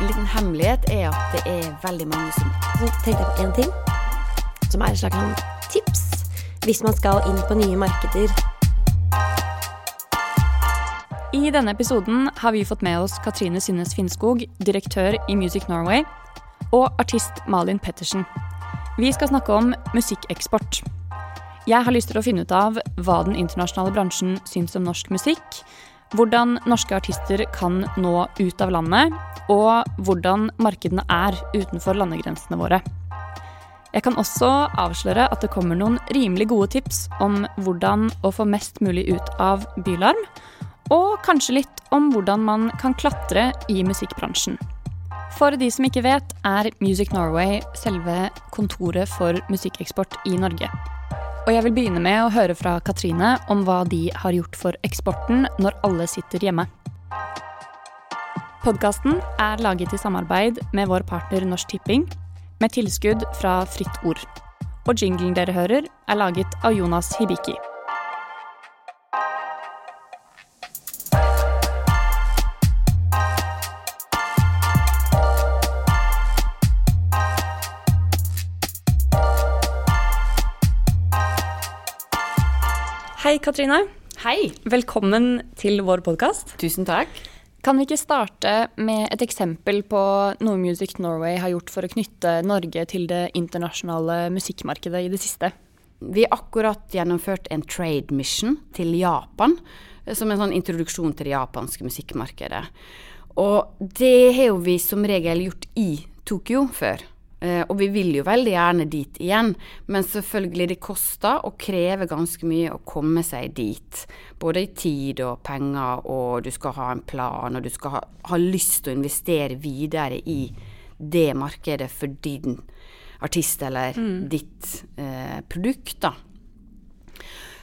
En liten hemmelighet er at det er veldig mange som Så tenkte jeg på én ting, som er et slags sånn tips hvis man skal inn på nye markeder. I denne episoden har vi fått med oss Katrine Synnes Finnskog, direktør i Music Norway, og artist Malin Pettersen. Vi skal snakke om musikkeksport. Jeg har lyst til å finne ut av hva den internasjonale bransjen syns om norsk musikk, hvordan norske artister kan nå ut av landet, og hvordan markedene er utenfor landegrensene våre. Jeg kan også avsløre at det kommer noen rimelig gode tips om hvordan å få mest mulig ut av bylarm, og kanskje litt om hvordan man kan klatre i musikkbransjen. For de som ikke vet, er Music Norway selve kontoret for musikkeksport i Norge. Og jeg vil begynne med å høre fra Katrine om hva de har gjort for eksporten når alle sitter hjemme. Podkasten er laget i samarbeid med vår partner Norsk Tipping, med tilskudd fra Fritt Ord. Og jinglen dere hører, er laget av Jonas Hibiki. Hei, Katrine. Hei! Velkommen til vår podkast. Tusen takk. Kan vi ikke starte med et eksempel på noe Music Norway har gjort for å knytte Norge til det internasjonale musikkmarkedet i det siste? Vi har akkurat gjennomført en trade mission til Japan, som en sånn introduksjon til det japanske musikkmarkedet. Og det har jo vi som regel gjort i Tokyo før. Eh, og vi vil jo veldig gjerne dit igjen, men selvfølgelig det koster og krever ganske mye å komme seg dit. Både i tid og penger, og du skal ha en plan, og du skal ha, ha lyst til å investere videre i det markedet for din artist eller ditt eh, produkt, da.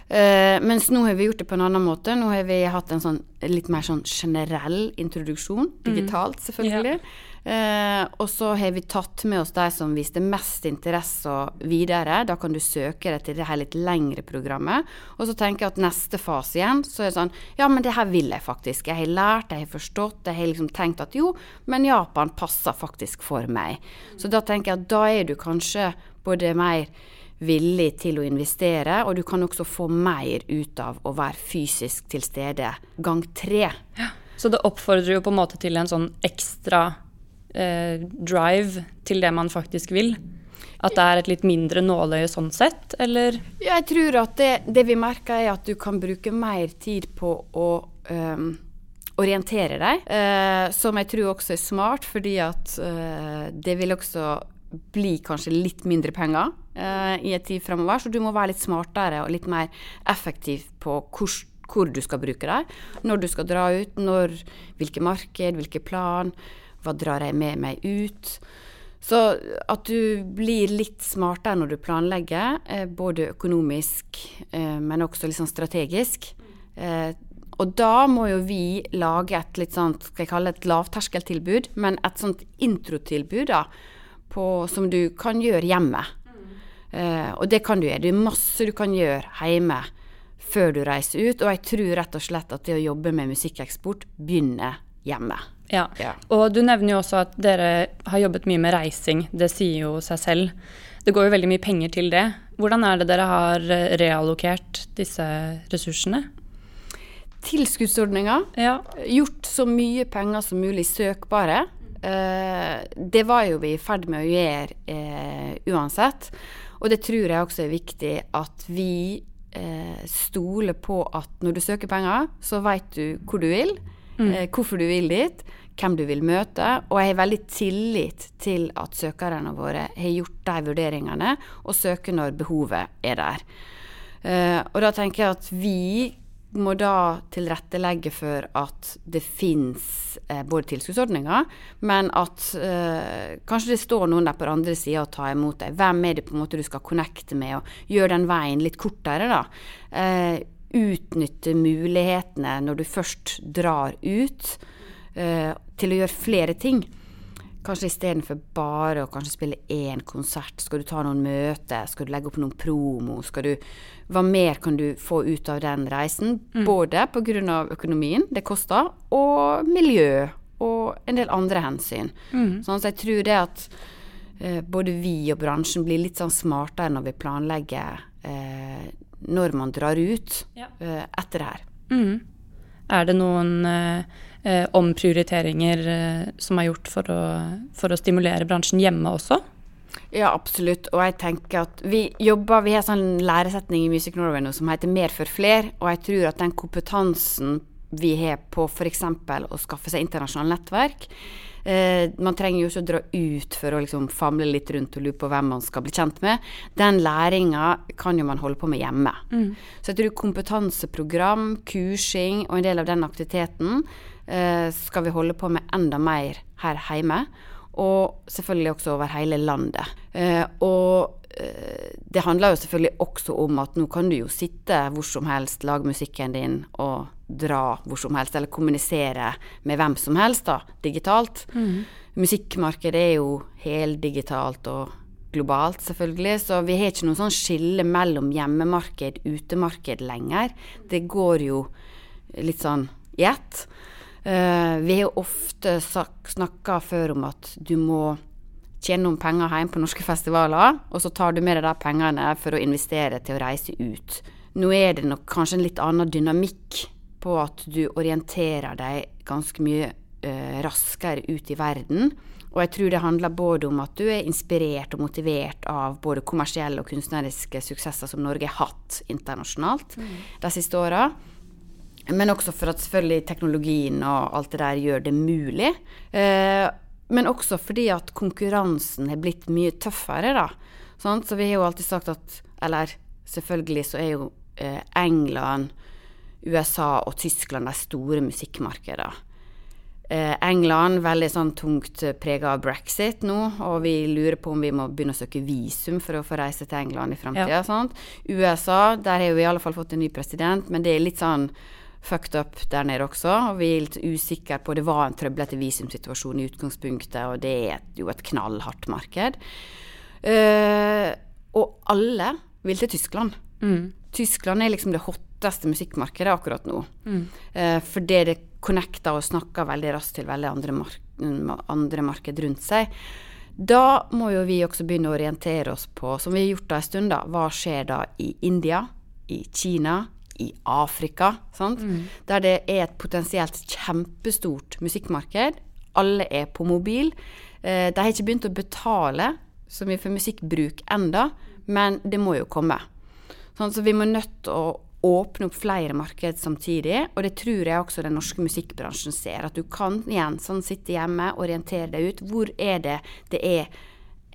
Uh, mens nå har vi gjort det på en annen måte. Nå har vi hatt en sånn litt mer sånn generell introduksjon, digitalt selvfølgelig. Eh, og så har vi tatt med oss de som viste mest interesse videre. Da kan du søke deg til det her litt lengre programmet. Og så tenker jeg at neste fase igjen, så er det sånn Ja, men det her vil jeg faktisk. Jeg har lært, jeg har forstått, jeg har liksom tenkt at jo, men Japan passer faktisk for meg. Så da tenker jeg at da er du kanskje både mer villig til å investere, og du kan også få mer ut av å være fysisk til stede gang tre. Ja. Så det oppfordrer jo på en måte til en sånn ekstra eh, drive til det man faktisk vil? At det er et litt mindre nåløye sånn sett, eller? Jeg tror at det, det vi merker er at du kan bruke mer tid på å um, orientere deg, Uh, som jeg tror også er smart, fordi at uh, det vil også bli kanskje litt mindre penger uh, i en tid fremover, så du må være litt smartere og litt mer effektiv på hvor, hvor du skal bruke deg, når du skal dra ut, når, hvilke marked, hvilke plan, hva drar jeg med meg ut. Så at du blir litt smartere når du planlegger, eh, både økonomisk, eh, men også litt sånn strategisk. Eh, og da må jo vi lage et litt sånt, skal jeg kalle et lavterskeltilbud, men et sånt introtilbud da, på, som du kan gjøre hjemme. Eh, og det kan du gjøre. Det er masse du kan gjøre hjemme før du reiser ut, og jeg tror rett og slett at det å jobbe med musikkeksport begynner hjemme. Ja. Ja. Og du nevner jo også at dere har jobbet mye med reising. Det sier jo seg selv. Det går jo veldig mye penger til det. Hvordan er det dere har eh, reallokert disse ressursene? Tilskuddsordninger. Ja. Gjort så mye penger som mulig søkbare. Eh, det var jo vi i ferd med å gjøre eh, uansett. Og det tror jeg også er viktig at vi stoler på at når du søker penger, så vet du hvor du vil, eh, hvorfor du vil dit, hvem du vil møte. Og jeg har veldig tillit til at søkerne våre har gjort de vurderingene, og søker når behovet er der. Eh, og da tenker jeg at vi må da tilrettelegge for at det fins eh, både tilskuddsordninger, men at kanskje det står noen der på den andre sida og tar imot deg. Hvem er det på en måte du skal connecte med, og gjøre den veien litt kortere, da. Utnytte mulighetene når du først drar ut, eh, til å gjøre flere ting. Kanskje istedenfor bare å spille én konsert, skal du ta noen møter, skal du legge opp noen promo, skal du Hva mer kan du få ut av den reisen? Både pga. økonomien, det koster, og miljø og en del andre hensyn. Mm. Sånn, så jeg tror det at eh, både vi og bransjen blir litt sånn smartere når vi planlegger eh, når man drar ut Ja. eh, etter det her. Mm. Er det noen eh, eh, omprioriteringer eh, som er gjort for å, for å stimulere bransjen hjemme også? Ja, absolutt. Og jeg tenker at vi jobber Vi har sånn læresetning i Music Norway nå som heter Mer for fler, og jeg tror at den kompetansen vi har på f.eks. å skaffe seg internasjonale nettverk eh, Man trenger jo ikke å dra ut for å liksom famle litt rundt og lure på hvem man skal bli kjent med. Den læringa kan jo man holde på med hjemme. Så jeg tror kompetanseprogram, kursing og en del av den aktiviteten eh, skal vi holde på med enda mer her hjemme og selvfølgelig også over hele landet. Eh, og eh, det handler jo selvfølgelig også om at nå kan du jo sitte hvor som helst, lage musikken din og dra hvor som helst, eller kommunisere med hvem som helst, da, digitalt. Musikkmarkedet er jo heldigitalt og globalt, selvfølgelig, så vi har ikke noe sånn skille mellom hjemmemarked, utemarked lenger. Det går jo litt sånn i ett. Eh, vi har ofte snakka før om at du må tjene noen penger hjem på norske festivaler, og så tar du med deg de pengene for å investere til å reise ut. Nå er det nok kanskje en litt annen dynamikk på at du orienterer deg ganske mye eh, raskere ut i verden. Og jeg tror det handler både om at du er inspirert og motivert av både kommersielle og kunstneriske suksesser som Norge har hatt internasjonalt de siste åra. Men også for at selvfølgelig teknologien og alt det der gjør det mulig. Eh, men også fordi at konkurransen har blitt mye tøffere, da. Sant? Så vi har jo alltid sagt at Eller selvfølgelig så er jo eh, England, USA og Tyskland de store musikkmarkedene. Eh, England veldig sånn tungt prega av brexit nå, og vi lurer på om vi må begynne å søke visum for å få reise til England i framtida. Ja. USA, der har vi i alle fall fått en ny president, men det er litt sånn fucked up der nede også. Og vi er litt usikre på Det var en trøblete visumsituasjon i utgangspunktet, og det er jo et knallhardt marked. Uh, og alle vil til Tyskland. Tyskland er liksom det hotteste musikkmarkedet akkurat nå. Eh, fordi det connecter og snakker veldig raskt til veldig andre, mark andre marked rundt seg. Da må jo vi også begynne å orientere oss på, som vi har gjort da en stund, da, hva skjer da i India, i Kina, i Afrika, sant? der det er et potensielt kjempestort musikkmarked. Alle er på mobil. Eh, de har ikke begynt å betale så mye for musikkbruk enda, men det må jo komme. Sånn, så vi må nødt til å åpne opp flere marked samtidig, og det tror jeg også den norske musikkbransjen ser. At du kan igjen sånn sitte hjemme, orientere deg ut. Hvor er det det er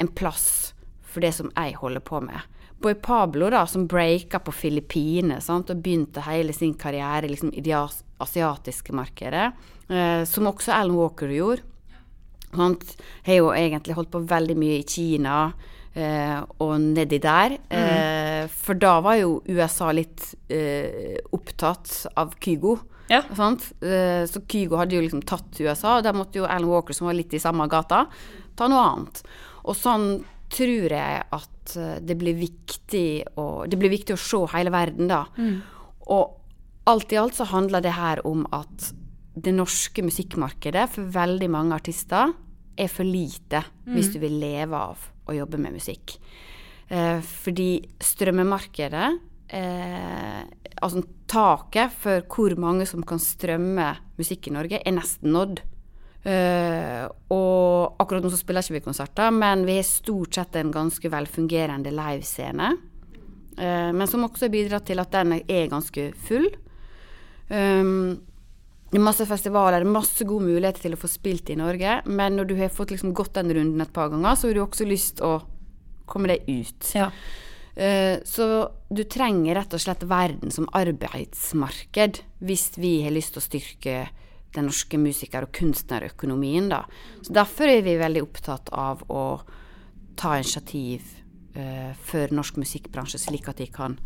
en plass for det som jeg holder på med? Boy Pablo, da, som breaka på Filippinene og begynte hele sin karriere liksom, i det asiatiske markedet, eh, som også Alan Walker gjorde. Han har jo egentlig holdt på veldig mye i Kina eh, og nedi der. Eh, for da var jo USA litt eh, opptatt av Kygo. Ja. Sant? Eh, så Kygo hadde jo liksom tatt USA, og da måtte jo Alan Walker, som var litt i samme gata, ta noe annet. Og sånn tror jeg at eh, det blir viktig å, det blir viktig å se hele verden, da. Og alt i alt så handler det her om at det norske musikkmarkedet for veldig mange artister er for lite hvis du vil leve av å jobbe med musikk. Eh, fordi strømmemarkedet eh, Altså taket for hvor mange som kan strømme musikk i Norge, er nesten nådd. Eh, og akkurat nå så spiller ikke vi konserter, men vi har stort sett en ganske velfungerende livescene. Uh, men som også har bidratt til at den er ganske full. Um, det er masse festivaler, er masse gode muligheter til å få spilt i Norge. Men når du har fått liksom gått den runden et par ganger, så har du også lyst å komme deg ut. Ja. Uh, så du trenger rett og slett verden som arbeidsmarked hvis vi har lyst til å styrke den norske musiker- og kunstnerøkonomien, da. Så derfor er vi veldig opptatt av å ta initiativ eh, for norsk musikkbransje, slik at de kan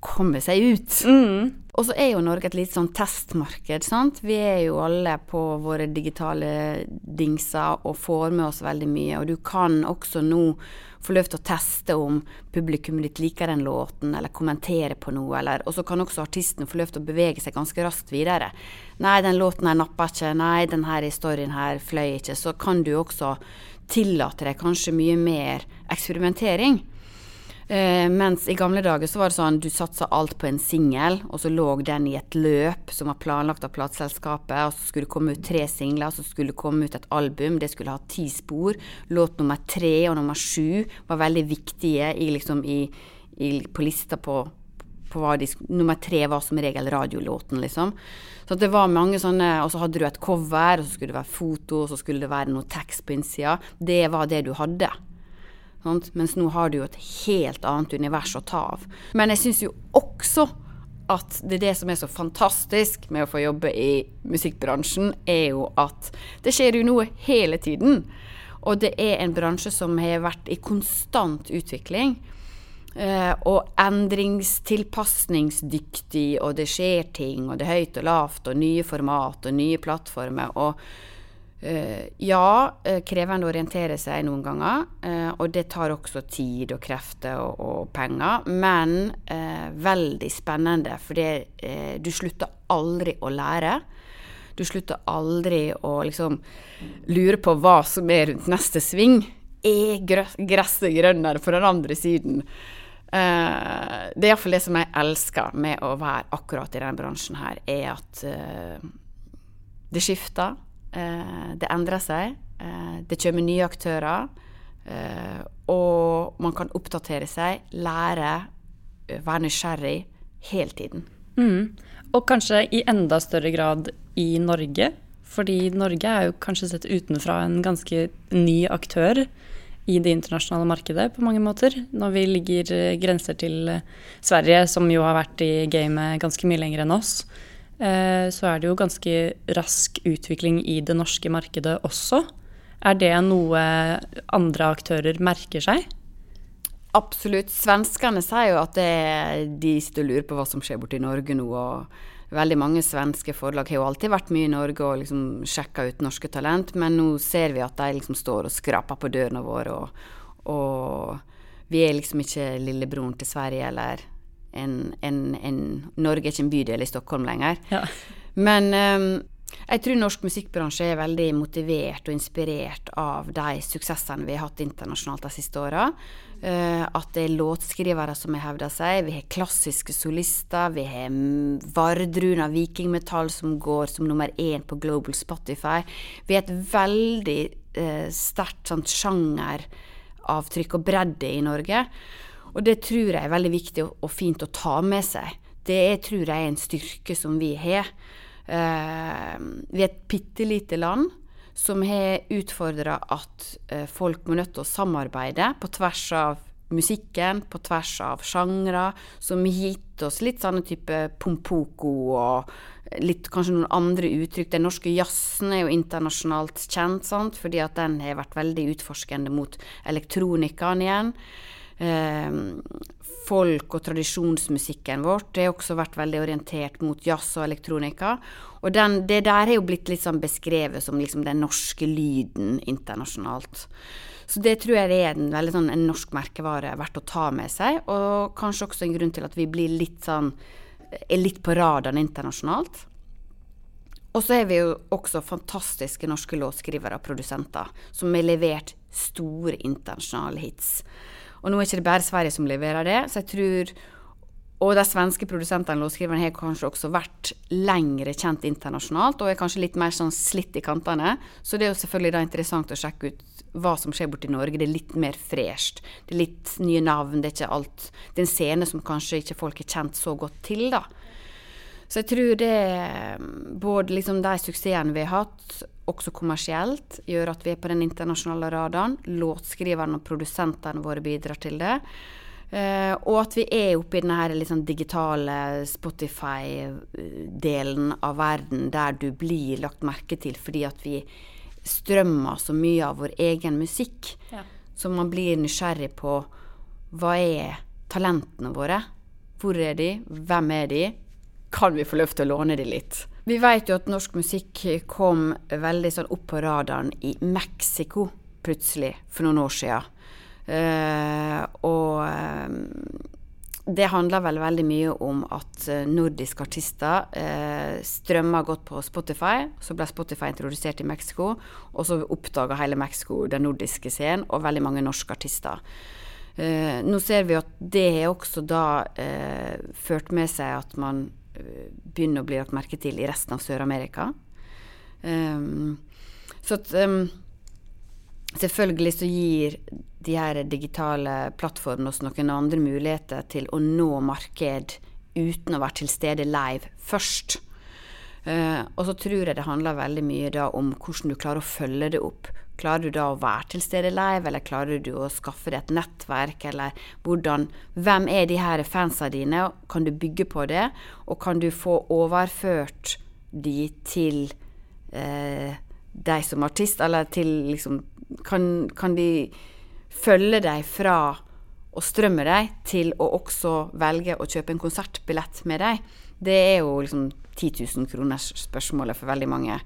komme seg ut. Mm. Og så er jo Norge et litt sånn testmarked, sant. Vi er jo alle på våre digitale dingser og får med oss veldig mye. Og du kan også nå få lov til å teste om publikummet ditt liker den låten, eller kommentere på noe, eller Og så kan også artistene få lov til å bevege seg ganske raskt videre. Nei, den låten her nappa ikke. Nei, den her historien her fløy ikke. Så kan du også tillate deg kanskje mye mer eksperimentering. Eh, mens i gamle dager så var det sånn du satsa alt på en singel, og så lå den i et løp som var planlagt av plateselskapet, og så skulle det komme ut tre singler, og så skulle det komme ut et album. Det skulle ha ti spor. Låt nummer tre og nummer sju var veldig viktige i, liksom, i, i, på lista på, på hva de Nummer tre var som regel radiolåten, liksom. Så det var mange sånne Og så hadde du et cover, og så skulle det være foto, og så skulle det være noe tekst på innsida. Det var det du hadde. Sant? Mens nå har du jo et helt annet univers å ta av. Men jeg syns jo også at det er det som er så fantastisk med å få jobbe i musikkbransjen, er jo at det skjer jo noe hele tiden. Og det er en bransje som har vært i konstant utvikling. Eh, og endringstilpasningsdyktig, og det skjer ting, og det er høyt og lavt, og nye format og nye plattformer. og ja, uh, krevende å orientere seg noen ganger, uh, og det tar også tid og krefter og, og penger. Men veldig spennende, for du slutter aldri å lære. Du slutter aldri å liksom lure på hva som er rundt neste sving. Er gresset grønnere på den andre siden? det er iallfall det som jeg elsker med å være akkurat i denne bransjen her, er at det skifter. Eh, det endrer seg. Eh, det kommer nye aktører. Eh, og man kan oppdatere seg, lære, være nysgjerrig hele tiden. Mm. Og kanskje i enda større grad i Norge. Fordi Norge er jo kanskje sett utenfra en ganske ny aktør i det internasjonale markedet på mange måter. Når vi ligger grenser til Sverige, som jo har vært i gamet ganske mye lenger enn oss. Eh, så er det jo ganske rask utvikling i det norske markedet også. Er det noe andre aktører merker seg? Absolutt. Svenskene sier jo at det, de sitter og lurer på hva som skjer borti Norge nå. og Veldig mange svenske forlag har jo alltid vært mye i Norge og liksom sjekka ut norske talent, men nå ser vi at de liksom står og skraper på dørene våre. Og, og vi er liksom ikke lillebroren til Sverige eller en, en, en, Norge er ikke en bydel i Stockholm lenger. Ja. Men um, jeg tror norsk musikkbransje er veldig motivert og inspirert av de suksessene vi har hatt internasjonalt de siste åra. Uh, at det er låtskrivere som har hevda seg. Vi har klassiske solister. Vi har Vardruna vikingmetall som går som nummer én på Global Spotify. Vi har et veldig uh, sterkt sånt sjangeravtrykk og bredde i Norge. Og det tror jeg er veldig viktig og, fint å ta med seg. Det jeg tror jeg er en styrke som vi har. Uh, vi er et bitte lite land som har utfordra at uh, folk må nødt til å samarbeide på tvers av musikken, på tvers av sjangre, som har gitt oss litt sånne type pompoko og litt kanskje noen andre uttrykk. Den norske jazzen er jo internasjonalt kjent, sant? fordi at den har vært veldig utforskende mot elektronikaen igjen eh, folk- og tradisjonsmusikken vårt. Det har også vært veldig orientert mot jazz og elektronika. Og den, det der er jo blitt litt sånn beskrevet som liksom den norske lyden internasjonalt. Så det tror jeg er en, veldig sånn, en norsk merkevare verdt å ta med seg, og kanskje også en grunn til at vi blir litt sånn er litt på radaren internasjonalt. Og så har vi jo også fantastiske norske låtskrivere og produsenter som har levert store internasjonale hits. Og nå er det ikke bare Sverige som leverer det, så jeg tror og de svenske produsentene og låtskriverne har kanskje også vært lengre kjent internasjonalt, og er kanskje litt mer sånn slitt i kantene. Så det er jo selvfølgelig da interessant å sjekke ut hva som skjer borti Norge. Det er litt mer fresht. Det er litt nye navn. Det er ikke alt Det er en scene som kanskje ikke folk har kjent så godt til, da. Så jeg tror det Både liksom de suksessene vi har hatt, også kommersielt, gjør at vi er på den internasjonale radaren. Låtskriverne og produsentene våre bidrar til det. Uh, og at vi er oppe i denne liksom digitale Spotify-delen av verden der du blir lagt merke til fordi at vi strømmer så mye av vår egen musikk. Ja. Så man blir nysgjerrig på hva er talentene våre? Hvor er de? Hvem er de? Kan vi få lov til å låne de litt? Vi vet jo at norsk musikk kom veldig sånn opp på radaren i Mexico plutselig for noen år siden. Uh, og um, det handler vel veldig mye om at eh, nordiske artister uh, strømmer godt på Spotify. Så ble Spotify introdusert i Mexico, og så oppdaga hele Mexico den nordiske scenen og veldig mange norske artister. Uh, nå ser vi at det også da uh, ført med seg at man eh, begynner å bli lagt merke til i resten av Sør-Amerika. Um, så at um, Selvfølgelig så gir de her digitale plattformene oss noen andre muligheter til å nå marked uten å være til stede live først. Uh, og så tror jeg det handler veldig mye da om hvordan du klarer å følge det opp. Klarer du da å være til stede live, eller klarer du å skaffe deg et nettverk, eller hvordan Hvem er de her fansa dine? Kan du bygge på det? Og kan du få overført de til eh, deg som artist, eller til liksom kan, kan de følge deg fra å strømme deg til å også velge å kjøpe en konsertbillett med deg? Det er jo liksom 10 000 kroners spørsmålet for veldig mange.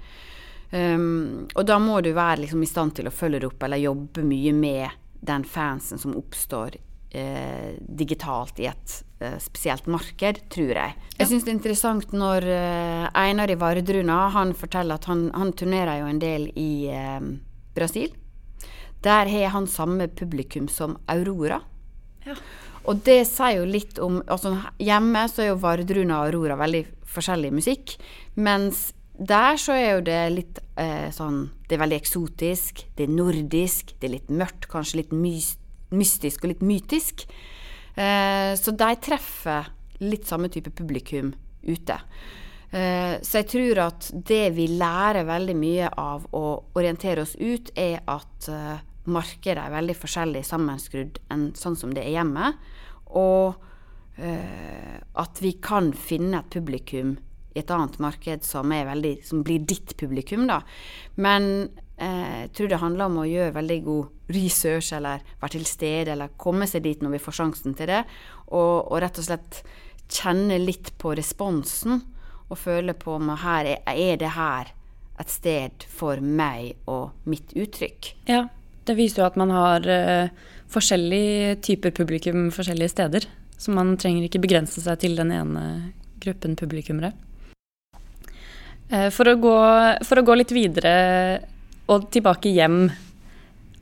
Um, og da må du være liksom i stand til å følge det opp, eller jobbe mye med den fansen som oppstår eh, digitalt i et eh, spesielt marked, tror jeg. Jeg syns det er interessant når eh, Einar i Vardruna han forteller at han, han turnerer jo en del i eh, Brasil. Der har han samme publikum som Aurora. Ja. Og det sier jo litt om altså Hjemme så er jo Vardruna og Aurora veldig forskjellig musikk. Mens der så er jo det litt eh, sånn Det er veldig eksotisk, det er nordisk, det er litt mørkt, kanskje litt mystisk og litt mytisk. Eh, så de treffer litt samme type publikum ute. Eh, så jeg tror at det vi lærer veldig mye av å orientere oss ut, er at eh, markedet er veldig forskjellig sammenskrudd enn sånn som det er hjemme. Og uh, at vi kan finne et publikum et annet marked som, veldig, som blir ditt publikum, da. Men eh, jeg tror det handler om å gjøre veldig god research, eller være til stede, eller komme seg dit når vi får sjansen til det. Og, og rett og slett kjenne litt på responsen, og føle på om her er, er det her et sted for meg og mitt uttrykk. Ja, det viser jo at man har uh, forskjellige typer publikum forskjellige steder. Så man trenger ikke begrense seg til den ene gruppen publikummere. Uh, for, for, å gå litt videre og tilbake hjem.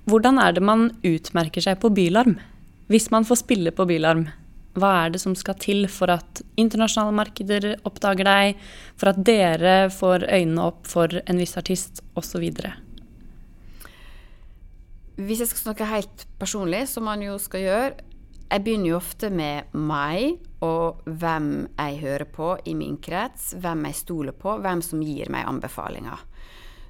Hvordan er det man utmerker seg på Bylarm? Hvis man får spille på Bylarm, hva er det som skal til for at internasjonale markeder oppdager deg, for at dere får øynene opp for en viss artist, osv.? Hvis jeg skal snakke helt personlig, som man jo skal gjøre Jeg begynner jo ofte med meg og hvem jeg hører på i min krets, hvem jeg stoler på, hvem som gir meg anbefalinger.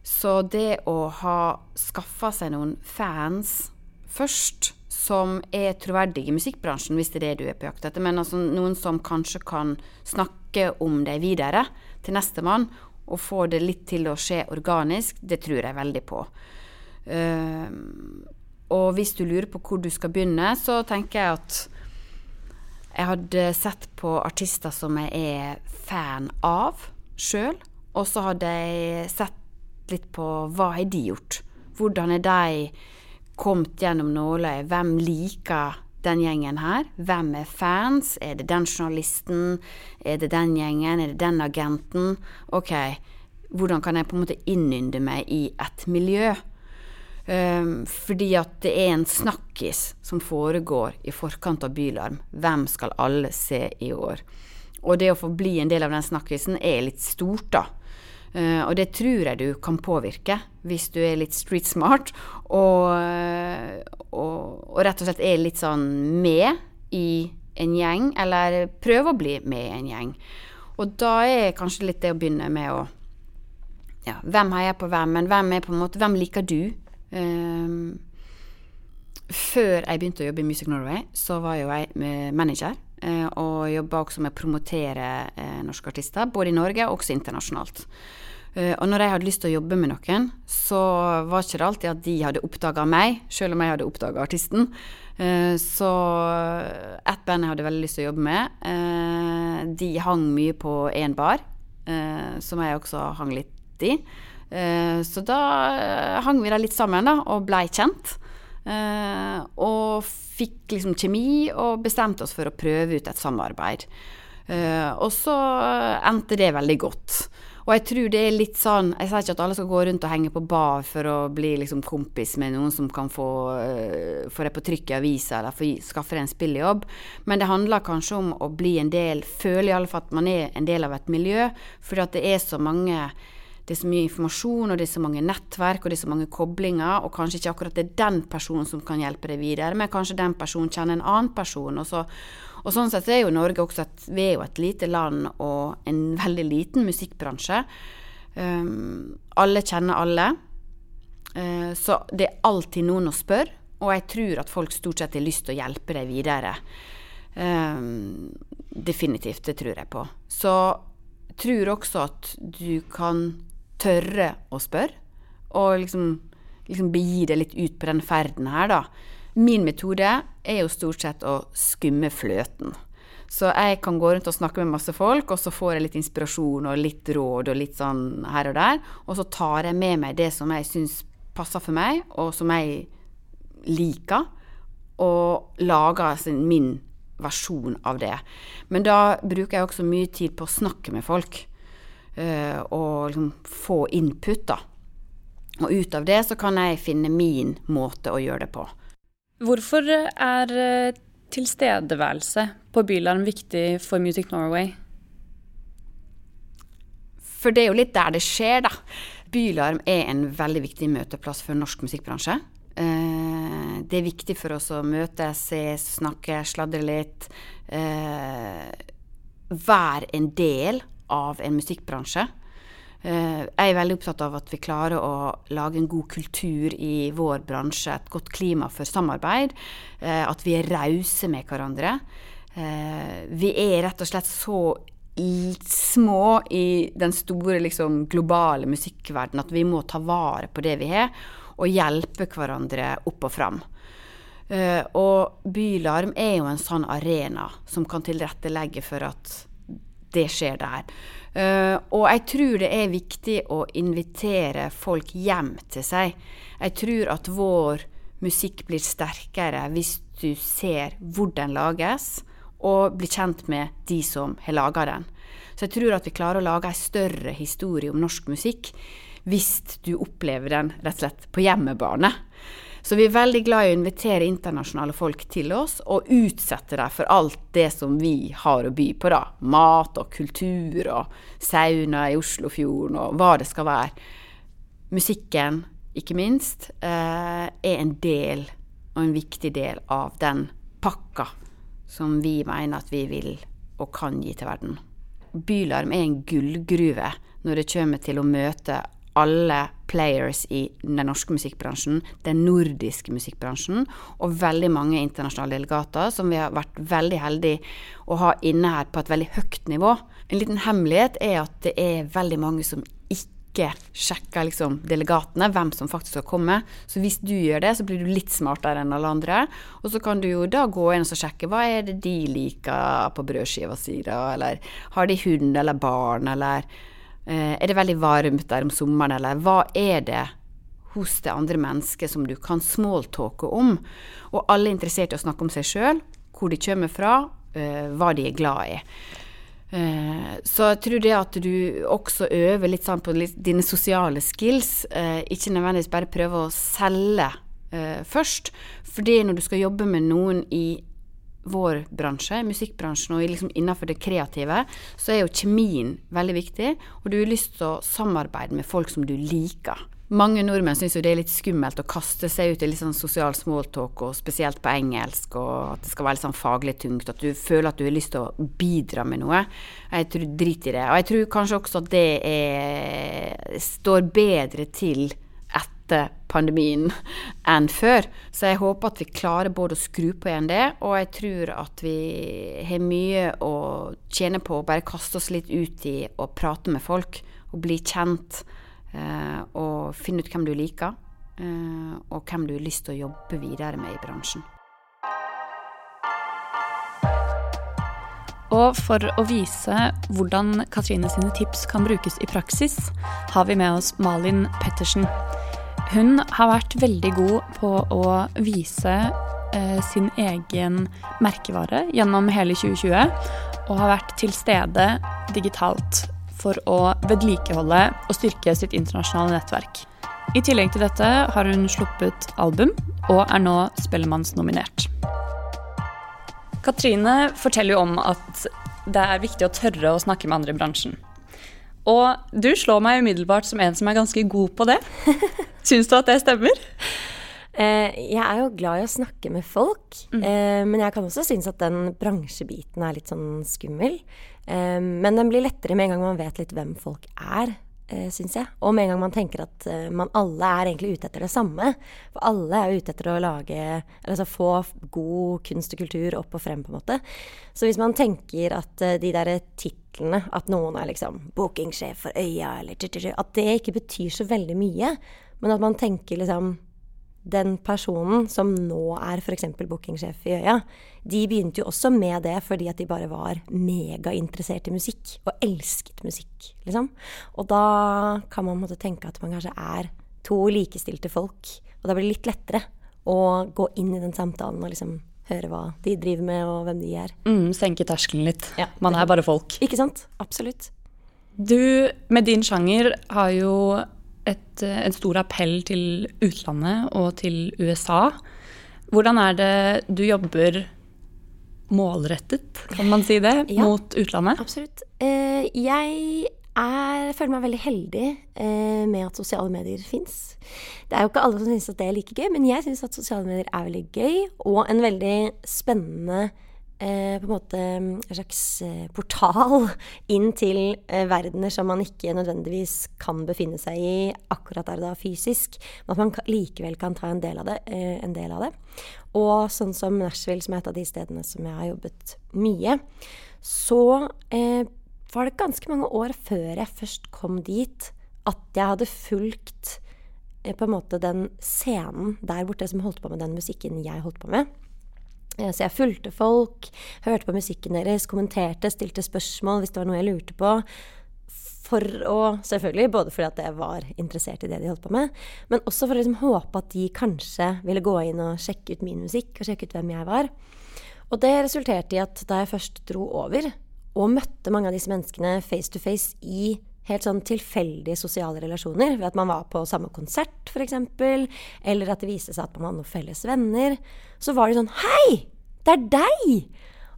Så det å ha skaffa seg noen fans først, som er troverdige i musikkbransjen, hvis det er det du er på jakt etter, men altså noen som kanskje kan snakke om deg videre til nestemann, og få det litt til å skje organisk, det tror jeg veldig på. Uh, og hvis du lurer på hvor du skal begynne, så tenker jeg at jeg hadde sett på artister som jeg er fan av sjøl. Og så hadde jeg sett litt på hva har de gjort. Hvordan er de kommet gjennom nåløyet? Hvem liker den gjengen her? Hvem er fans? Er det den journalisten? Er det den gjengen? Er det den agenten? Ok, hvordan kan jeg på en måte innynde meg i et miljø? Um, fordi at det er en snakkis som foregår i forkant av Bylarm. Hvem skal alle se i år? Og det å få bli en del av den snakkisen er litt stort, da. Uh, og det tror jeg du kan påvirke hvis du er litt street smart og, og, og, rett og slett er litt sånn med i en gjeng, eller prøver å bli med i en gjeng. Og da er kanskje litt det å begynne med å ja, Hvem heier på hvem, men hvem er på en måte Hvem liker du? Um, før jeg begynte å jobbe i Music Norway, så var jo jeg manager. Uh, og jobba også med å promotere uh, norske artister, både i Norge og også internasjonalt. Uh, og når jeg hadde lyst til å jobbe med noen, så var ikke det alltid at de hadde oppdaga meg, selv om jeg hadde oppdaga artisten. Så ett band jeg hadde veldig lyst til å jobbe med, de hang mye på én bar, som jeg også hang litt i. så da hang vi der litt sammen da, og blei kjent. og fikk liksom kjemi og bestemte oss for å prøve ut et samarbeid. og så endte det veldig godt. Og jeg tror det er litt sånn Jeg sier ikke at alle skal gå rundt og henge på bar for å bli liksom kompis med noen som kan få, få det på trykk i avisa eller få, skaffe deg en spillejobb, men det handler kanskje om å bli en del Føle i alle fall at man er en del av et miljø, fordi at det er så mange det er så mye informasjon, og det er så mange nettverk, og det er så mange koblinger, og kanskje ikke akkurat det er den personen som kan hjelpe deg videre, men kanskje den personen kjenner en annen person, og så og sånn sett er jo Norge også et, vi er jo et lite land og en veldig liten musikkbransje. Um, alle kjenner alle. Uh, så det er alltid noen å spørre, og jeg tror at folk stort sett har lyst til å hjelpe deg videre. Um, definitivt, det tror jeg på. Så jeg tror også at du kan tørre å spørre, og liksom, liksom begi det litt ut på den ferden her, da. Min metode er jo stort sett å skumme fløten. Så jeg kan gå rundt og snakke med masse folk, og så får jeg litt inspirasjon og litt råd og litt sånn her og der. Og så tar jeg med meg det som jeg syns passer for meg, og som jeg liker, og lager min versjon av det. Men da bruker jeg også mye tid på å snakke med folk, og liksom få input, da. Og ut av det så kan jeg finne min måte å gjøre det på. Hvorfor er eh, tilstedeværelse på Bylarm viktig for Music Norway? For det er jo litt der det skjer, da. Bylarm er en veldig viktig møteplass for norsk musikkbransje. Eh, det er viktig for oss å møtes, ses, snakke, sladre litt. Eh, være en del av en musikkbransje. Eh, jeg er veldig opptatt av at vi klarer å lage en god kultur i vår bransje. Et godt klima for samarbeid. Eh, at vi er rause med hverandre. Eh, vi er rett og slett så små i den store liksom, globale musikkverdenen at vi må ta vare på det vi har, og hjelpe hverandre opp og fram. Og Bylarm er jo en sånn arena som kan tilrettelegge for at det skjer der. Uh, og jeg tror det er viktig å invitere folk hjem til seg. Jeg tror at vår musikk blir sterkere hvis du ser hvor den lages, og blir kjent med de som har laga den. Så jeg tror at vi klarer å lage ei større historie om norsk musikk hvis du opplever den rett og slett på hjemmebane. Så vi er veldig glad i å invitere internasjonale folk til oss, og utsette dem for alt det som vi har å by på, da. Mat og kultur og sauna i Oslofjorden og hva det skal være. Musikken, ikke minst, eh, er en del, og en viktig del, av den pakka som vi mener at vi vil og kan gi til verden. Bylarm er en gullgruve når det kommer til å møte alle players i den norske musikkbransjen, den nordiske musikkbransjen, og veldig mange internasjonale delegater som vi har vært veldig heldige å ha inne her på et veldig høyt nivå. En liten hemmelighet er at det er veldig mange som ikke sjekker liksom, delegatene, hvem som faktisk skal komme. Så hvis du gjør det, så blir du litt smartere enn alle andre. Og så kan du jo da gå inn og sjekke hva er det de liker på brødskiva si, da, eller har de hund eller barn, eller er det veldig varmt der om sommeren, eller hva er det hos det andre mennesket som du kan smalltalke om? Og alle er interessert i å snakke om seg sjøl, hvor de kommer fra, eh, hva de er glad i. Uh, så jeg tror det at du også øver litt sånn på dine sosiale skills, ikke nødvendigvis bare prøve å selge først. Fordi når du skal jobbe med noen i vår bransje, musikkbransjen og liksom innenfor det kreative, så er jo kjemien veldig viktig. Og du har lyst til å samarbeide med folk som du liker. Mange nordmenn syns jo det er litt skummelt å kaste seg ut i litt sånn sosial smalltalk, og spesielt på engelsk, og at det skal være litt sånn faglig tungt. At du føler at du har lyst til å bidra med noe. Jeg tror drit i det. Og jeg tror kanskje også at det er, står bedre til etter pandemien enn før. Så jeg håper at vi klarer både å skru på igjen det, og jeg tror at vi har mye å tjene på å bare kaste oss litt ut i å prate med folk. og bli kjent eh, og finne ut hvem du liker, eh, og hvem du har lyst til å jobbe videre med i bransjen. Og for å vise hvordan Katrine sine tips kan brukes i praksis, har vi med oss Malin Pettersen. Hun har vært veldig god på å vise eh, sin egen merkevare gjennom hele 2020, og har vært til stede digitalt for å vedlikeholde og styrke sitt internasjonale nettverk. I tillegg til dette har hun sluppet album, og er nå Spellemannsnominert. Katrine forteller jo om at det er viktig å tørre å snakke med andre i bransjen. Og du slår meg umiddelbart som en som er ganske god på det. Syns du at det stemmer? Eh, jeg er jo glad i å snakke med folk, mm. eh, men jeg kan også synes at den bransjebiten er litt sånn skummel. Eh, men den blir lettere med en gang man vet litt hvem folk er syns jeg. Og med en gang man tenker at man alle er egentlig ute etter det samme. For alle er ute etter å lage Altså få god kunst og kultur opp og frem, på en måte. Så hvis man tenker at de derre titlene, at noen er liksom bookingsjef for Øya, eller At det ikke betyr så veldig mye, men at man tenker liksom den personen som nå er f.eks. bookingsjef i Øya, de begynte jo også med det fordi at de bare var megainteressert i musikk, og elsket musikk, liksom. Og da kan man måtte tenke at man kanskje er to likestilte folk, og da blir det litt lettere å gå inn i den samtalen og liksom høre hva de driver med, og hvem de er. Mm, senke terskelen litt. Ja, man er bare folk. Ikke sant. Absolutt. Du, med din sjanger, har jo et, en stor appell til utlandet og til USA. Hvordan er det du jobber målrettet, kan man si det, ja, mot utlandet? Absolutt. Eh, jeg er, føler meg veldig heldig eh, med at sosiale medier fins. Det er jo ikke alle som syns at det er like gøy, men jeg syns at sosiale medier er veldig gøy, og en veldig spennende eh, på en måte en slags eh, portal inn til eh, verdener som man ikke nødvendigvis kan befinne seg i akkurat der og da fysisk, men at man likevel kan ta en del det. Eh, en del av det. Og sånn som Nashville, som er et av de stedene som jeg har jobbet mye, så eh, var det ganske mange år før jeg først kom dit, at jeg hadde fulgt eh, på en måte den scenen der borte som holdt på med den musikken jeg holdt på med. Så jeg fulgte folk, hørte på musikken deres, kommenterte, stilte spørsmål hvis det var noe jeg lurte på. For å, selvfølgelig, Både fordi at jeg var interessert i det de holdt på med, men også for å liksom håpe at de kanskje ville gå inn og sjekke ut min musikk og sjekke ut hvem jeg var. Og det resulterte i at da jeg først dro over og møtte mange av disse menneskene face to face i helt sånn tilfeldige sosiale relasjoner, ved at man var på samme konsert f.eks., eller at det viste seg at man hadde noen felles venner, så var de sånn Hei! Det er deg!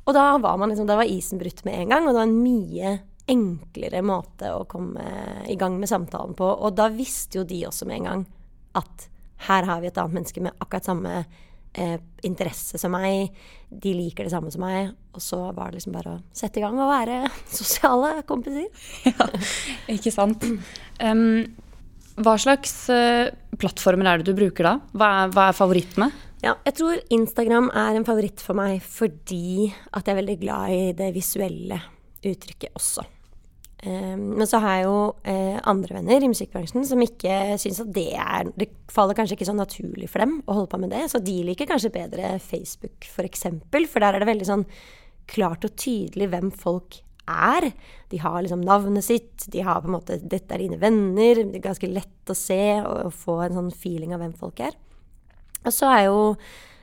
Og da var, liksom, da var isen brutt med en gang, og det var en mye enklere måte å komme i gang med samtalen på. Og da visste jo de også med en gang at her har vi et annet menneske med akkurat samme eh, interesse som meg. De liker det samme som meg. Og så var det liksom bare å sette i gang og være sosiale kompiser. ja, ikke sant. Um, hva slags uh, plattformer er det du bruker da? Hva er, hva er favorittene? Ja, jeg tror Instagram er en favoritt for meg fordi at jeg er veldig glad i det visuelle uttrykket også. Ehm, men så har jeg jo eh, andre venner i musikkbransjen som ikke syns at det er Det faller kanskje ikke så naturlig for dem å holde på med det. Så de liker kanskje bedre Facebook, f.eks. For, eksempel, for der er det veldig sånn klart og tydelig hvem folk er. De har liksom navnet sitt, de har på en måte 'Dette er dine venner'. Det er ganske lett å se og, få en sånn feeling av hvem folk er. Og så er jo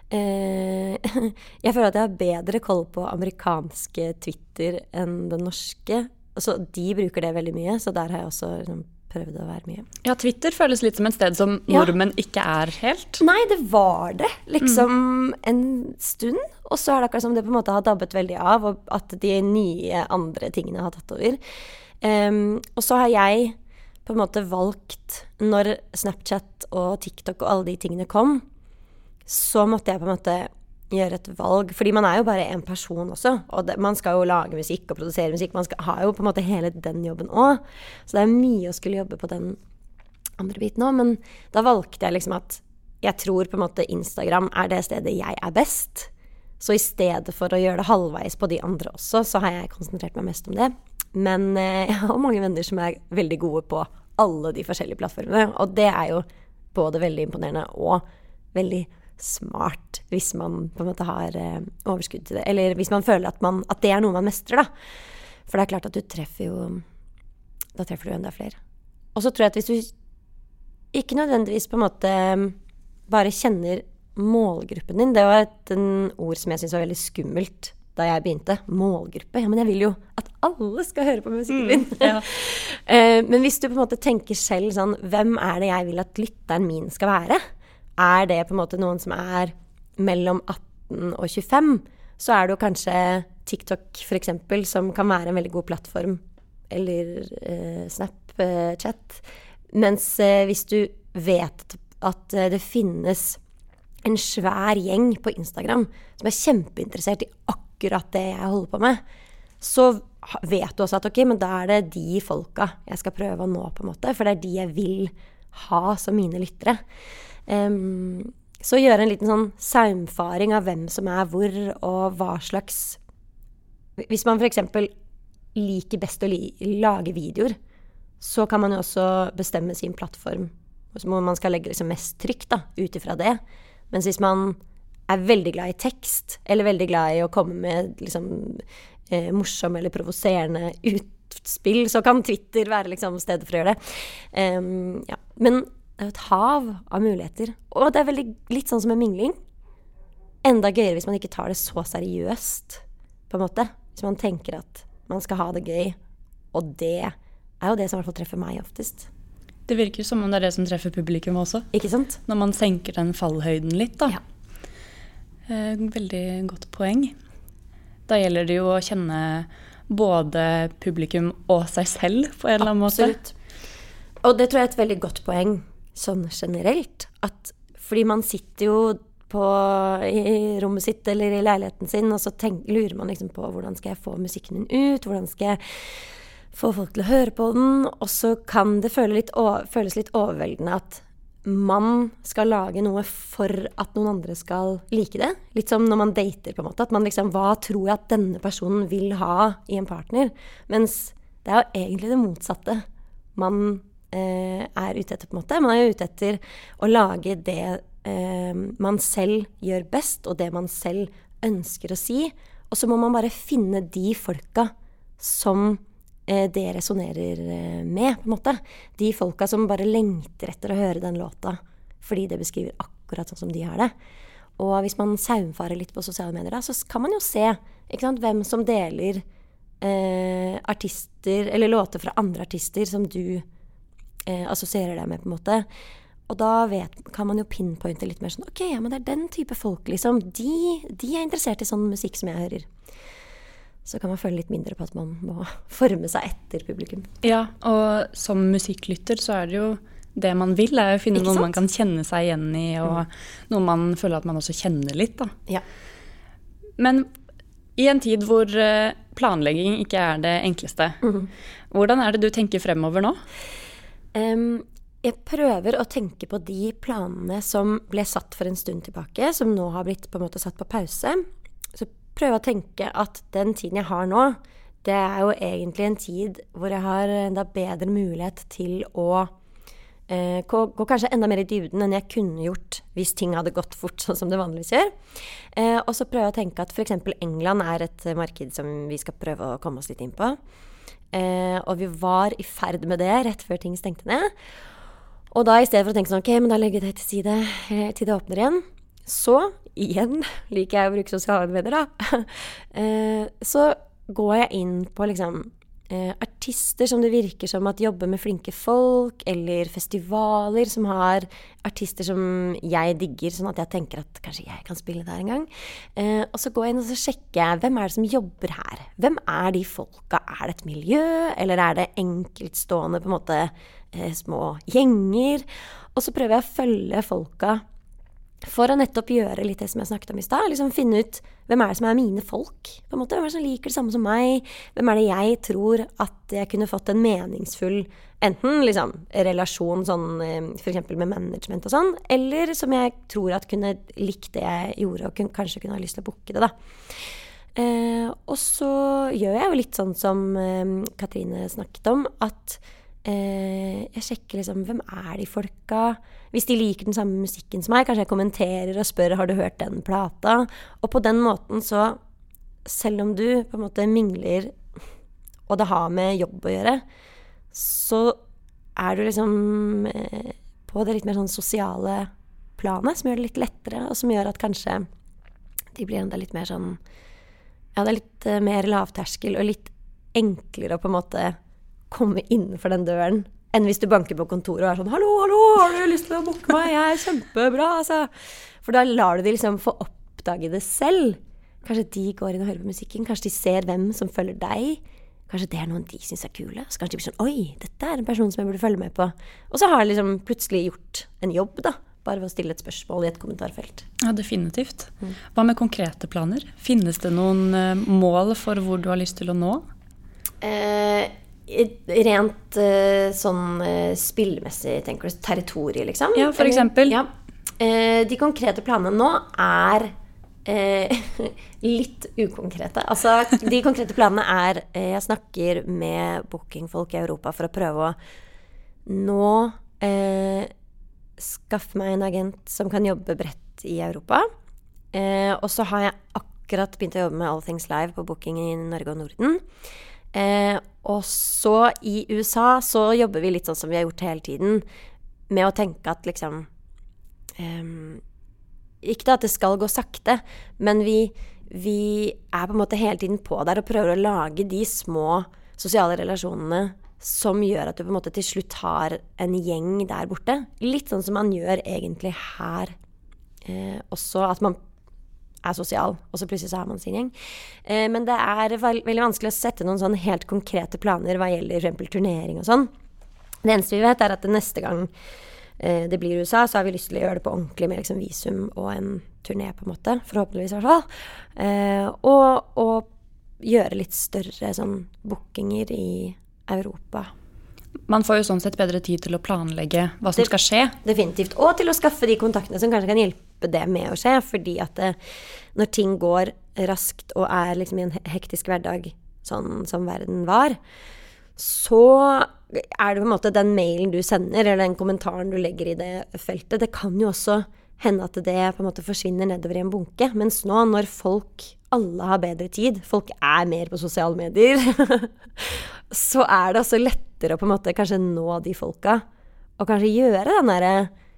eh, Jeg føler at jeg har bedre koll på amerikanske Twitter enn den norske. Så de bruker det veldig mye, så der har jeg også liksom, prøvd å være mye. Ja, Twitter føles litt som et sted som nordmenn ja. ikke er helt. Nei, det var det liksom mm. en stund. Og så er det akkurat som det på en måte har dabbet veldig av, og at de nye andre tingene har tatt over. Um, og så har jeg på en måte valgt, når Snapchat og TikTok og alle de tingene kom, så måtte jeg på en måte gjøre et valg. Fordi man er jo bare én person også. Og det, man skal jo lage musikk og produsere musikk. Man skal, har jo på en måte hele den jobben òg. Så det er mye å skulle jobbe på den andre biten òg. Men da valgte jeg liksom at jeg tror på en måte Instagram er det stedet jeg er best. Så i stedet for å gjøre det halvveis på de andre også, så har jeg konsentrert meg mest om det. men eh, jeg har mange venner som er veldig gode på alle de forskjellige plattformene. Og det er jo både veldig imponerende og veldig smart hvis man på en måte har eh, overskudd til det. Eller hvis man føler at, man, at det er noe man mestrer, da. For det er klart at du treffer jo Da treffer du enda flere. Og så tror jeg at hvis du ikke nødvendigvis på en måte bare kjenner målgruppen din Det var et ord som jeg syntes var veldig skummelt da jeg begynte. Målgruppe. Ja, men jeg vil jo at alle skal høre på musikken min. Mm, ja. uh, men hvis du på en måte tenker selv sånn Hvem er det jeg vil at lytteren min skal være? Er det på en måte noen som er mellom 18 og 25, så er det jo kanskje TikTok f.eks. som kan være en veldig god plattform. Eller eh, Snapchat. Mens eh, hvis du vet at det finnes en svær gjeng på Instagram som er kjempeinteressert i akkurat det jeg holder på med, så vet du også at ok, men da er det de folka jeg skal prøve å nå, på en måte. For det er de jeg vil ha som mine lyttere. Um, så gjøre en liten sånn saumfaring av hvem som er hvor, og hva slags Hvis man f.eks. liker best å li lage videoer, så kan man jo også bestemme sin plattform hvor man skal legge liksom mest trykk ut ifra det. Mens hvis man er veldig glad i tekst, eller veldig glad i å komme med liksom, eh, morsomme eller provoserende utspill, så kan Twitter være liksom stedet for å gjøre det. Um, ja. Men det er jo et hav av muligheter. Og det er veldig, litt sånn som en mingling. Enda gøyere hvis man ikke tar det så seriøst, på en måte. Hvis man tenker at man skal ha det gøy. Og det er jo det som i hvert fall treffer meg oftest. Det virker som om det er det som treffer publikum også. Ikke sant? Når man senker den fallhøyden litt, da. Ja. Eh, veldig godt poeng. Da gjelder det jo å kjenne både publikum og seg selv på en eller annen Absolutt. måte. Og det tror jeg er et veldig godt poeng sånn generelt. At fordi man sitter jo på, i rommet sitt eller i leiligheten sin, og så tenk, lurer man liksom på hvordan skal jeg få musikken min ut? Hvordan skal jeg få folk til å høre på den. Og så kan det føles litt, føles litt overveldende at man skal lage noe for at noen andre skal like det. Litt som når man dater, på en måte. At man liksom Hva tror jeg at denne personen vil ha i en partner? Mens det er jo egentlig det motsatte man er ute etter, på en måte. Man er jo ute etter å lage det eh, man selv gjør best, og det man selv ønsker å si. Og så må man bare finne de folka som Eh, det resonnerer eh, med, på en måte. De folka som bare lengter etter å høre den låta fordi det beskriver akkurat sånn som de har det. Og hvis man saumfarer litt på sosiale medier, da, så kan man jo se sant, hvem som deler eh, artister eller låter fra andre artister som du eh, assosierer deg med, på en måte. Og da vet, kan man jo pinpointe litt mer sånn OK, ja, men det er den type folk, liksom. De, de er interessert i sånn musikk som jeg hører så kan man føle litt mindre på at man må forme seg etter publikum. Ja, og som musikklytter så er det jo det man vil, er å finne noe man kan kjenne seg igjen i, og mm. noe man føler at man også kjenner litt. Da. Ja. Men i en tid hvor eh, planlegging ikke er det enkleste, mm. hvordan er det du tenker fremover nå? Um, jeg prøver å tenke på de planene som ble satt for en stund tilbake, som nå har blitt på en måte satt på pause Så prøver jeg å tenke at den tiden jeg har nå, det er jo egentlig en tid hvor jeg har enda bedre mulighet til å eh, gå, gå, kanskje enda mer i dybden enn jeg kunne gjort hvis ting hadde gått fort, sånn som det vanligvis gjør. Eh, og så prøve å tenke at f.eks. England er et marked som vi skal prøve å komme oss litt inn på. Eh, og vi var i ferd med det rett før ting stengte ned. Og da i stedet for å tenke sånn OK, men da legger jeg det til side eh, til det åpner igjen, så igjen liker jeg å bruke sosiale medier, da. Eh, så går jeg inn på liksom eh, artister som det virker som at jobber med flinke folk, eller festivaler som har artister som jeg digger, sånn at jeg tenker at kanskje jeg kan spille der en gang. Eh, og så går jeg inn og så sjekker jeg hvem er det som jobber her. Hvem er de folka? Er det et miljø, eller er det enkeltstående på en måte små gjenger? Og så prøver jeg å følge folka for å nettopp gjøre litt det som jeg snakket om i stad. Liksom finne ut hvem er det som er mine folk. på en måte, Hvem er det som liker det samme som meg? Hvem er det jeg tror at jeg kunne fått en meningsfull enten liksom, relasjon sånn eh, f.eks. med management og sånn, eller som jeg tror at kunne likt det jeg gjorde, og kun, kanskje kunne ha lyst til å booke det, da. Eh, og så gjør jeg jo litt sånn som eh, Katrine snakket om, at jeg sjekker liksom hvem er de folka. Hvis de liker den samme musikken som meg, kanskje jeg kommenterer og spør har du hørt den plata. Og på den måten så, selv om du på en måte mingler, og det har med jobb å gjøre, så er du liksom eh, på det litt mer sånn sosiale planet, som gjør det litt lettere, og som gjør at kanskje de blir enda litt mer sånn Ja, det er litt uh, mer lavterskel og litt enklere å på en måte komme innenfor den døren enn hvis du banker på kontoret og er sånn 'Hallo, hallo, har du lyst til å booke meg? Jeg er kjempebra', altså. For da lar du de liksom få oppdage det selv. Kanskje de går inn og hører på musikken. Kanskje de ser hvem som følger deg. Kanskje det er noen de syns er kule. Så kanskje de blir sånn Oi, dette er en person som jeg burde følge med på. Og så har de liksom plutselig gjort en jobb, da bare ved å stille et spørsmål i et kommentarfelt. Ja, definitivt. Hva med konkrete planer? Finnes det noen uh, mål for hvor du har lyst til å nå? Eh, rent uh, sånn uh, spillmessig, tenker du, territoriet, liksom? Ja, for eksempel. Ja. de konkrete planene nå er litt ukonkrete. Altså, de konkrete planene er Jeg snakker med bookingfolk i Europa for å prøve å nå skaffe meg en agent som kan jobbe bredt i Europa. Eh, og så har jeg akkurat begynt å jobbe med All Things Live på booking i Norge og Norden. Eh, og så i USA så jobber vi litt sånn som vi har gjort hele tiden, med å tenke at liksom um, Ikke at det skal gå sakte, men vi, vi er på en måte hele tiden på der og prøver å lage de små sosiale relasjonene som gjør at du på en måte til slutt har en gjeng der borte. Litt sånn som man gjør egentlig her eh, også, at man er sosial, og så plutselig så har man sin gjeng. Eh, men det er veldig vanskelig å sette noen sånn helt konkrete planer hva gjelder f.eks. turnering og sånn. Det eneste vi vet, er at neste gang eh, det blir USA, så har vi lyst til å gjøre det på ordentlig med liksom visum og en turné, på en måte. Forhåpentligvis, i hvert fall. Eh, og, og gjøre litt større sånn bookinger i Europa. Man får jo sånn sett bedre tid til å planlegge hva som det, skal skje. Definitivt. Og til å skaffe de kontaktene som kanskje kan hjelpe det med å skje. Fordi at det, eh, når ting går raskt og er liksom i en hektisk hverdag sånn som verden var, så er det på en måte den mailen du sender, eller den kommentaren du legger i det feltet, det kan jo også hende at det på en måte forsvinner nedover i en bunke. Mens nå, når folk alle har bedre tid, folk er mer på sosiale medier, så er det også lettere å på en måte kanskje nå de folka. Og kanskje gjøre den derre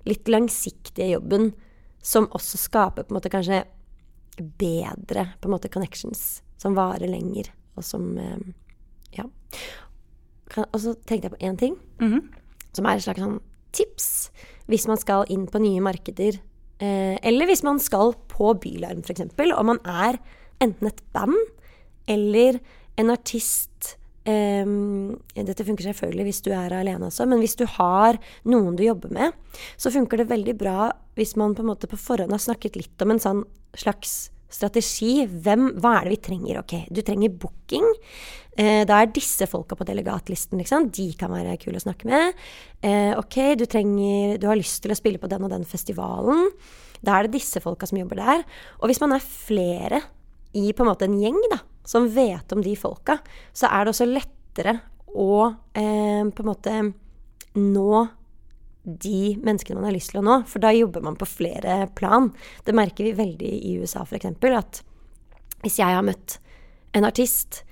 litt langsiktige jobben som også skaper på en måte kanskje bedre på en måte connections som varer lenger, og som eh, Ja. Og så tenkte jeg på én ting, mm -hmm. som er et slags sånn tips hvis man skal inn på nye markeder. Eh, eller hvis man skal på Bylarm, f.eks., og man er enten et band eller en artist Um, dette funker selvfølgelig hvis du er alene også, men hvis du har noen du jobber med, så funker det veldig bra hvis man på på forhånd har snakket litt om en sånn slags strategi. Hvem, hva er det vi trenger? Ok, du trenger booking. Uh, da er disse folka på delegatlisten, liksom. De kan være kule å snakke med. Uh, ok, du trenger Du har lyst til å spille på den og den festivalen. Da er det disse folka som jobber der. Og hvis man er flere i på en måte en gjeng, da, som vet om de folka, så er det også lettere å eh, på en måte nå de menneskene man har lyst til å nå. For da jobber man på flere plan. Det merker vi veldig i USA, f.eks. At hvis jeg har møtt en artist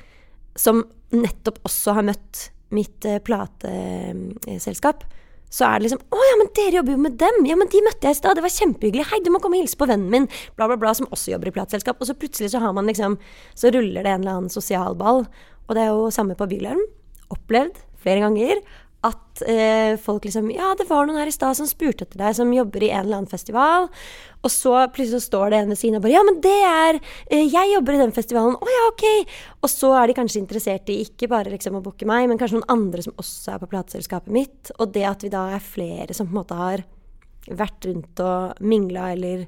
som nettopp også har møtt mitt eh, plateselskap, så er det liksom 'Å ja, men dere jobber jo med dem!' 'Ja, men de møtte jeg i stad. Det var kjempehyggelig. Hei, du må komme og hilse på vennen min.' Bla, bla, bla. Som også jobber i plateselskap. Og så plutselig så har man liksom Så ruller det en eller annen sosial ball. Og det er jo samme på Bylarm. Opplevd flere ganger at eh, folk liksom Ja, det var noen her i stad som spurte etter deg, som jobber i en eller annen festival. Og så plutselig så står det en ved siden av bare Ja, men det er eh, Jeg jobber i den festivalen. Å ja, ok. Og så er de kanskje interessert i ikke bare liksom å booke meg, men kanskje noen andre som også er på plateselskapet mitt. Og det at vi da er flere som på en måte har vært rundt og mingla eller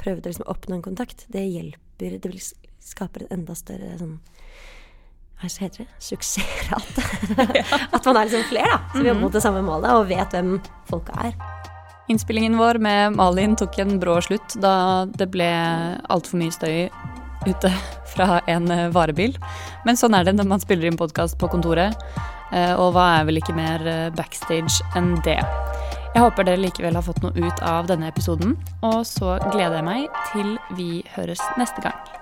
prøvd å liksom oppnå en kontakt, det hjelper. Det vil skape et enda større sånn hva heter det? Suksessrate. At man er liksom flere da, som jobber mot det samme målet og vet hvem folka er. Innspillingen vår med Malin tok en brå slutt da det ble altfor mye støy ute fra en eh, varebil. Men sånn er det når man spiller inn podkast på kontoret. Eh, og hva er vel ikke mer eh, backstage enn det. Jeg håper dere likevel har fått noe ut av denne episoden, og så gleder jeg meg til vi høres neste gang.